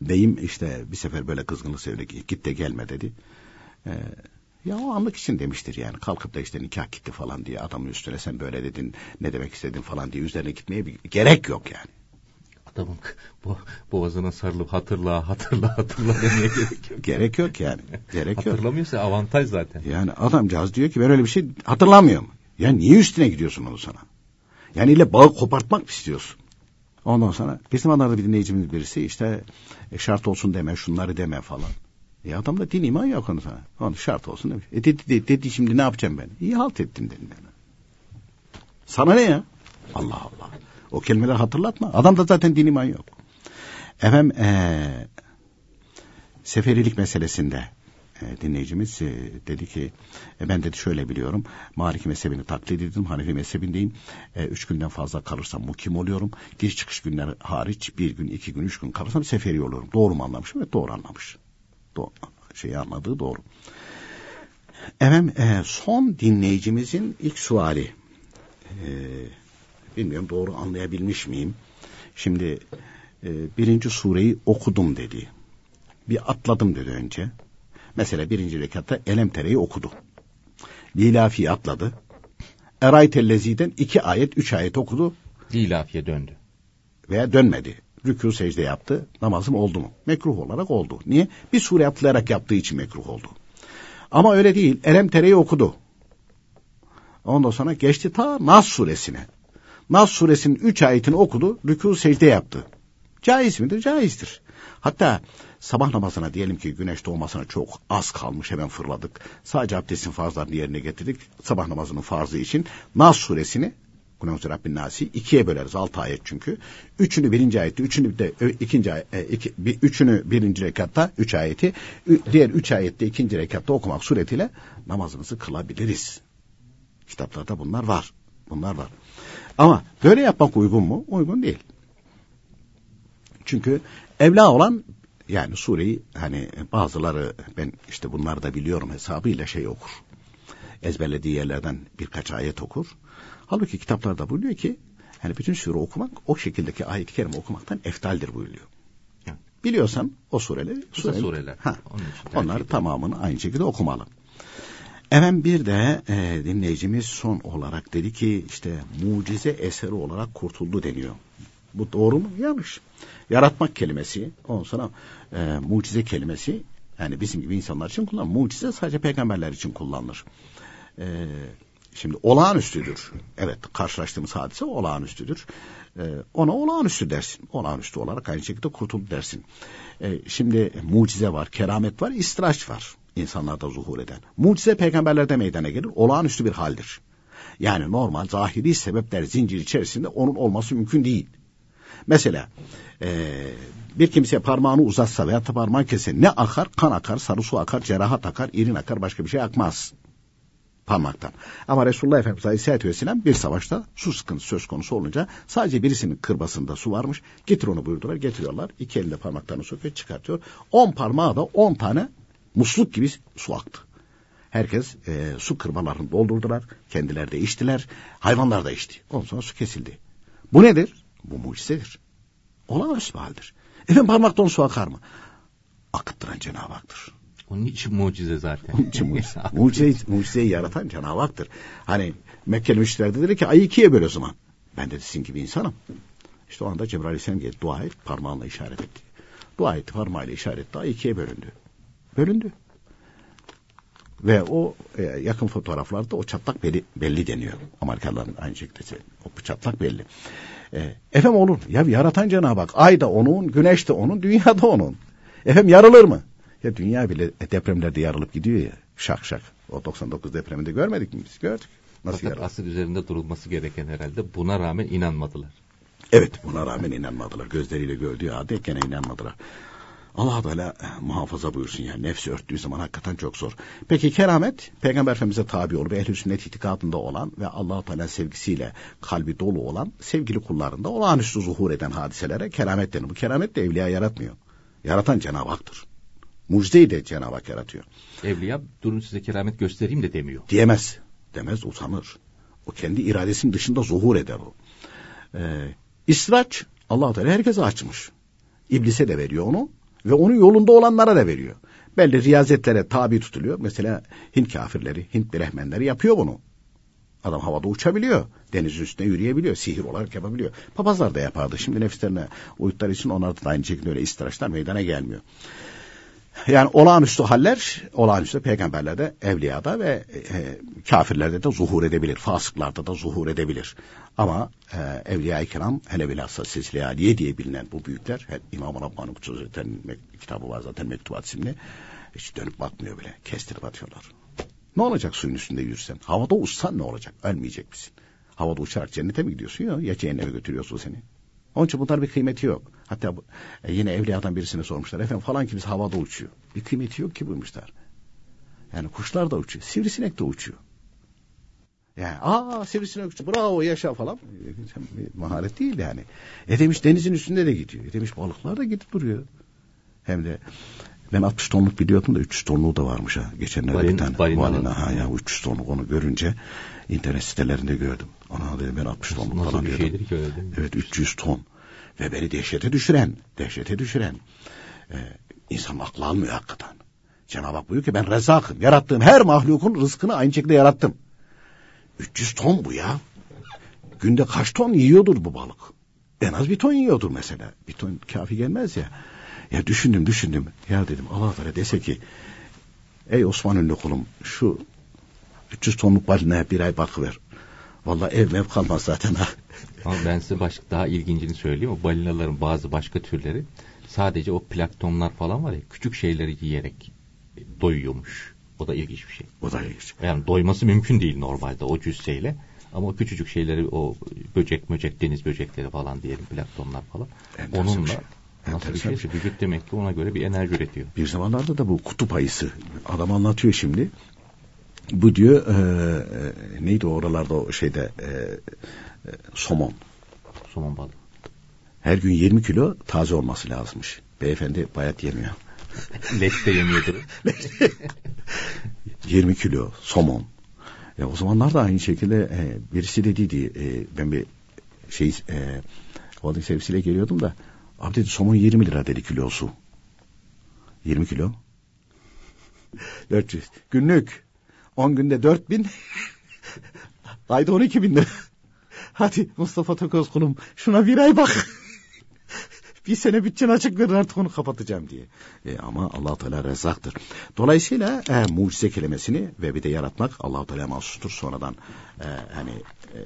beyim işte bir sefer böyle kızgınlık sevdi git de gelme dedi. E, ya o anlık için demiştir yani. Kalkıp da işte nikah gitti falan diye adamın üstüne sen böyle dedin ne demek istedin falan diye üzerine gitmeye bir gerek yok yani. Adamın bu, boğazına sarılıp hatırla hatırla hatırla demeye gerek yok. gerek yok yani. Gerek yok. Hatırlamıyorsa avantaj zaten. Yani adamcağız diyor ki ben öyle bir şey hatırlamıyorum. Ya niye üstüne gidiyorsun onu sana? Yani ile bağı kopartmak mı istiyorsun? Ondan sonra bir zamanlarda bir dinleyicimiz birisi işte e, şart olsun deme şunları deme falan. E adamda din iman yok onu sana. Onu şart olsun demiş. E dedi, dedi, dedi şimdi ne yapacağım ben? İyi halt ettim dedim ben. Sana ne ya? Allah Allah. O kelimeleri hatırlatma. Adamda zaten din iman yok. Efendim ee, seferilik meselesinde e, dinleyicimiz e, dedi ki e, ben dedi şöyle biliyorum. Maliki mezhebini taklit edildim Hanefi mezhebindeyim. E, üç günden fazla kalırsam mukim oluyorum. Giriş çıkış günler hariç bir gün iki gün üç gün kalırsam seferi oluyorum. Doğru mu anlamışım? Evet doğru anlamış. Doğru, şeyi anladığı doğru. Efendim e, son dinleyicimizin ilk suali. E, bilmiyorum doğru anlayabilmiş miyim şimdi e, birinci sureyi okudum dedi bir atladım dedi önce Mesela birinci rekatta Elem Tere'yi okudu. Lilafi atladı. Eraytelleziden iki ayet, üç ayet okudu. Lilafiye döndü. Veya dönmedi. Rükû secde yaptı. Namazım oldu mu? Mekruh olarak oldu. Niye? Bir sure atlayarak yaptığı için mekruh oldu. Ama öyle değil. Elem Tere'yi okudu. Ondan sonra geçti ta Nas suresine. Nas suresinin üç ayetini okudu. Rükû secde yaptı. Caiz midir? Caizdir. Hatta sabah namazına diyelim ki güneş doğmasına çok az kalmış hemen fırladık. Sadece abdestin farzlarını yerine getirdik. Sabah namazının farzı için Nas suresini Kulağımızı Rabbin Nasi ikiye böleriz. Altı ayet çünkü. Üçünü birinci ayette, üçünü de ikinci e, iki, bir, üçünü birinci rekatta, üç ayeti, diğer üç ayette ikinci rekatta okumak suretiyle namazımızı kılabiliriz. Kitaplarda bunlar var. Bunlar var. Ama böyle yapmak uygun mu? Uygun değil. Çünkü evla olan yani sureyi hani bazıları ben işte bunları da biliyorum hesabıyla şey okur. Ezberlediği yerlerden birkaç ayet okur. Halbuki kitaplarda buyuruyor ki hani bütün sure okumak o şekildeki ayet-i kerime okumaktan eftaldir buyuruyor. Yani biliyorsan o sureleri, sureleri, sureler. Ha, onları tamamını aynı şekilde okumalı. Efendim bir de e, dinleyicimiz son olarak dedi ki işte mucize eseri olarak kurtuldu deniyor. Bu doğru mu? Yanlış. Yaratmak kelimesi, ondan sonra e, mucize kelimesi yani bizim gibi insanlar için kullanılır. Mucize sadece peygamberler için kullanılır. E, şimdi olağanüstüdür. Evet karşılaştığımız hadise olağanüstüdür. E, ona olağanüstü dersin. Olağanüstü olarak aynı şekilde kurtul dersin. E, şimdi mucize var, keramet var, istiraç var insanlarda zuhur eden. Mucize peygamberlerde meydana gelir. Olağanüstü bir haldir. Yani normal zahiri sebepler zincir içerisinde onun olması mümkün değil. Mesela e, bir kimse parmağını uzatsa veya da parmağı kesse ne akar? Kan akar, sarı su akar, cerahat akar, irin akar, başka bir şey akmaz parmaktan. Ama Resulullah Efendimiz Aleyhisselatü Vesselam bir savaşta su sıkıntısı söz konusu olunca sadece birisinin kırbasında su varmış. Getir onu buyurdular. Getiriyorlar. İki elinde parmaklarını sokuyor çıkartıyor. On parmağı da on tane musluk gibi su aktı. Herkes e, su kırbalarını doldurdular. Kendileri de içtiler. Hayvanlar da içti. Ondan sonra su kesildi. Bu nedir? Bu mucizedir. Olağanüstü bir haldir. Efendim parmaktan su akar mı? Akıttıran Cenab-ı Hak'tır. Onun için mucize zaten. Onun için mucize. [laughs] mucize mucizeyi yaratan Cenab-ı Hak'tır. Hani Mekkeli müşteriler dedi ki ayı ikiye böl o zaman. Ben de sizin gibi insanım. İşte o anda Cebrail Aleyhisselam geldi. Dua et parmağınla işaret etti. Dua etti parmağıyla işaret etti. Ayı ikiye bölündü. Bölündü. Ve o e, yakın fotoğraflarda o çatlak belli, belli deniyor. Amerikalıların aynı şekilde. O çatlak belli. E, efendim olur. Ya yaratan Cenab-ı Hak. Ay da onun, güneş de onun, dünya da onun. Efendim yarılır mı? Ya dünya bile depremlerde yarılıp gidiyor ya. Şak şak. O 99 depreminde görmedik mi biz? Gördük. Nasıl Fakat yarılır? asıl üzerinde durulması gereken herhalde buna rağmen inanmadılar. Evet buna rağmen inanmadılar. Gözleriyle gördüğü halde gene inanmadılar. Allah Teala eh, muhafaza buyursun yani nefsi örttüğü zaman hakikaten çok zor. Peki keramet peygamber efendimize tabi olup ehl-i sünnet itikadında olan ve Allah Teala sevgisiyle kalbi dolu olan sevgili kullarında olağanüstü zuhur eden hadiselere keramet denir. Bu keramet de evliya yaratmıyor. Yaratan Cenab-ı Hak'tır. Mucizeyi de Cenab-ı Hak yaratıyor. Evliya durun size keramet göstereyim de demiyor. Diyemez. Demez utanır. O kendi iradesinin dışında zuhur eder o. Ee, İsraç allah Teala herkese açmış. İblise de veriyor onu ve onun yolunda olanlara da veriyor. Belli riyazetlere tabi tutuluyor. Mesela Hint kafirleri, Hint birehmenleri yapıyor bunu. Adam havada uçabiliyor. Denizin üstüne yürüyebiliyor. Sihir olarak yapabiliyor. Papazlar da yapardı. Şimdi nefislerine uyutları için onlar da aynı şekilde öyle istiraçlar meydana gelmiyor. [laughs] Yani olağanüstü haller, olağanüstü peygamberlerde, evliyada ve e, kafirlerde de zuhur edebilir. Fasıklarda da zuhur edebilir. Ama e, Evliya-i Kiram, hele bilhassa Silsile Aliye diye bilinen bu büyükler, İmam-ı Rabbani Kutsu Hazretleri'nin kitabı var zaten Mektubat isimli, hiç dönüp bakmıyor bile, kestirip atıyorlar. Ne olacak suyun üstünde yürürsen? Havada uçsan ne olacak? Ölmeyecek misin? Havada uçarak cennete mi gidiyorsun ya? Ya cehenneme götürüyorsun seni? Onun için bunlar bir kıymeti yok. Hatta bu, e, yine evliyadan birisine sormuşlar. Efendim falan kimse havada uçuyor. Bir kıymeti yok ki buymuşlar. Yani kuşlar da uçuyor. Sivrisinek de uçuyor. Yani aa sivrisinek uçtu bravo yaşa falan. Bir maharet değil yani. E demiş denizin üstünde de gidiyor. E demiş balıklar da gidip duruyor. Hem de ben 60 tonluk biliyordum da 300 tonluğu da varmış ha. Geçenlerde balin, bir tane balina, balina ha ya 300 tonluk onu görünce internet sitelerinde gördüm. Ana dedim ben 60 tonluk Nasıl falan bir şeydir ki öyle değil mi? Evet 300 ton. Ve beni dehşete düşüren, dehşete düşüren. Ee, insan aklı almıyor hakikaten. Cenab-ı Hak buyuruyor ki ben rezzakım. Yarattığım her mahlukun rızkını aynı şekilde yarattım. 300 ton bu ya. Günde kaç ton yiyordur bu balık? En az bir ton yiyordur mesela. Bir ton kafi gelmez ya. Ya düşündüm düşündüm. Ya dedim Allah Teala dese ki ey Osman ünlü kulum şu 300 tonluk balinaya bir ay bakıver. Vallahi ev mev kalmaz zaten ha. Ama ben size başka daha ilgincini söyleyeyim. O balinaların bazı başka türleri sadece o planktonlar falan var ya küçük şeyleri yiyerek doyuyormuş. O da ilginç bir şey. O da ilginç. Yani doyması mümkün değil normalde o cüsseyle. Ama o küçücük şeyleri o böcek möcek deniz böcekleri falan diyelim planktonlar falan. Enteresan onunla şey. Nasıl bir şeyse şey. vücut demek ki ona göre bir enerji üretiyor. Bir zamanlarda da bu kutup ayısı. Adam anlatıyor şimdi. Bu diyor e, e, neydi oralarda o şeyde e, e, somon. Somon balığı. Her gün 20 kilo taze olması lazımmış. Beyefendi bayat yemiyor. [laughs] Leş de yemiyordur. [laughs] 20 kilo somon. Ya o zamanlar da aynı şekilde e, birisi dediydi e, ben bir şey e, holding servisiyle geliyordum da abi dedi somon 20 lira dedi kilosu. 20 kilo. 400. [laughs] Günlük 10 günde 4000 ayda 12 bin lira. Hadi Mustafa Tokoz konum şuna bir ay bak [laughs] bir sene bütçen açık verir artık onu kapatacağım diye. E, ama allah Teala rezzaktır. Dolayısıyla e, mucize kelimesini ve bir de yaratmak allah Teala mahsustur. Sonradan e, hani e,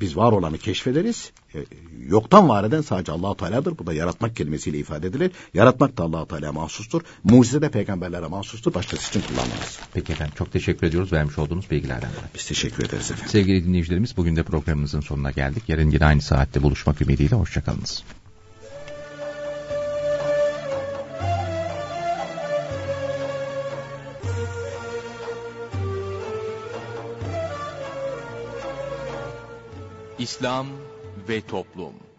biz var olanı keşfederiz. E, yoktan var eden sadece allah Teala'dır. Bu da yaratmak kelimesiyle ifade edilir. Yaratmak da allah Teala mahsustur. Mucize de peygamberlere mahsustur. Başkası için kullanılmaz. Peki efendim çok teşekkür ediyoruz vermiş olduğunuz bilgilerden dolayı. Biz teşekkür ederiz efendim. Sevgili dinleyicilerimiz bugün de programımızın sonuna geldik. Yarın yine aynı saatte buluşmak ümidiyle hoşçakalınız. İslam ve Toplum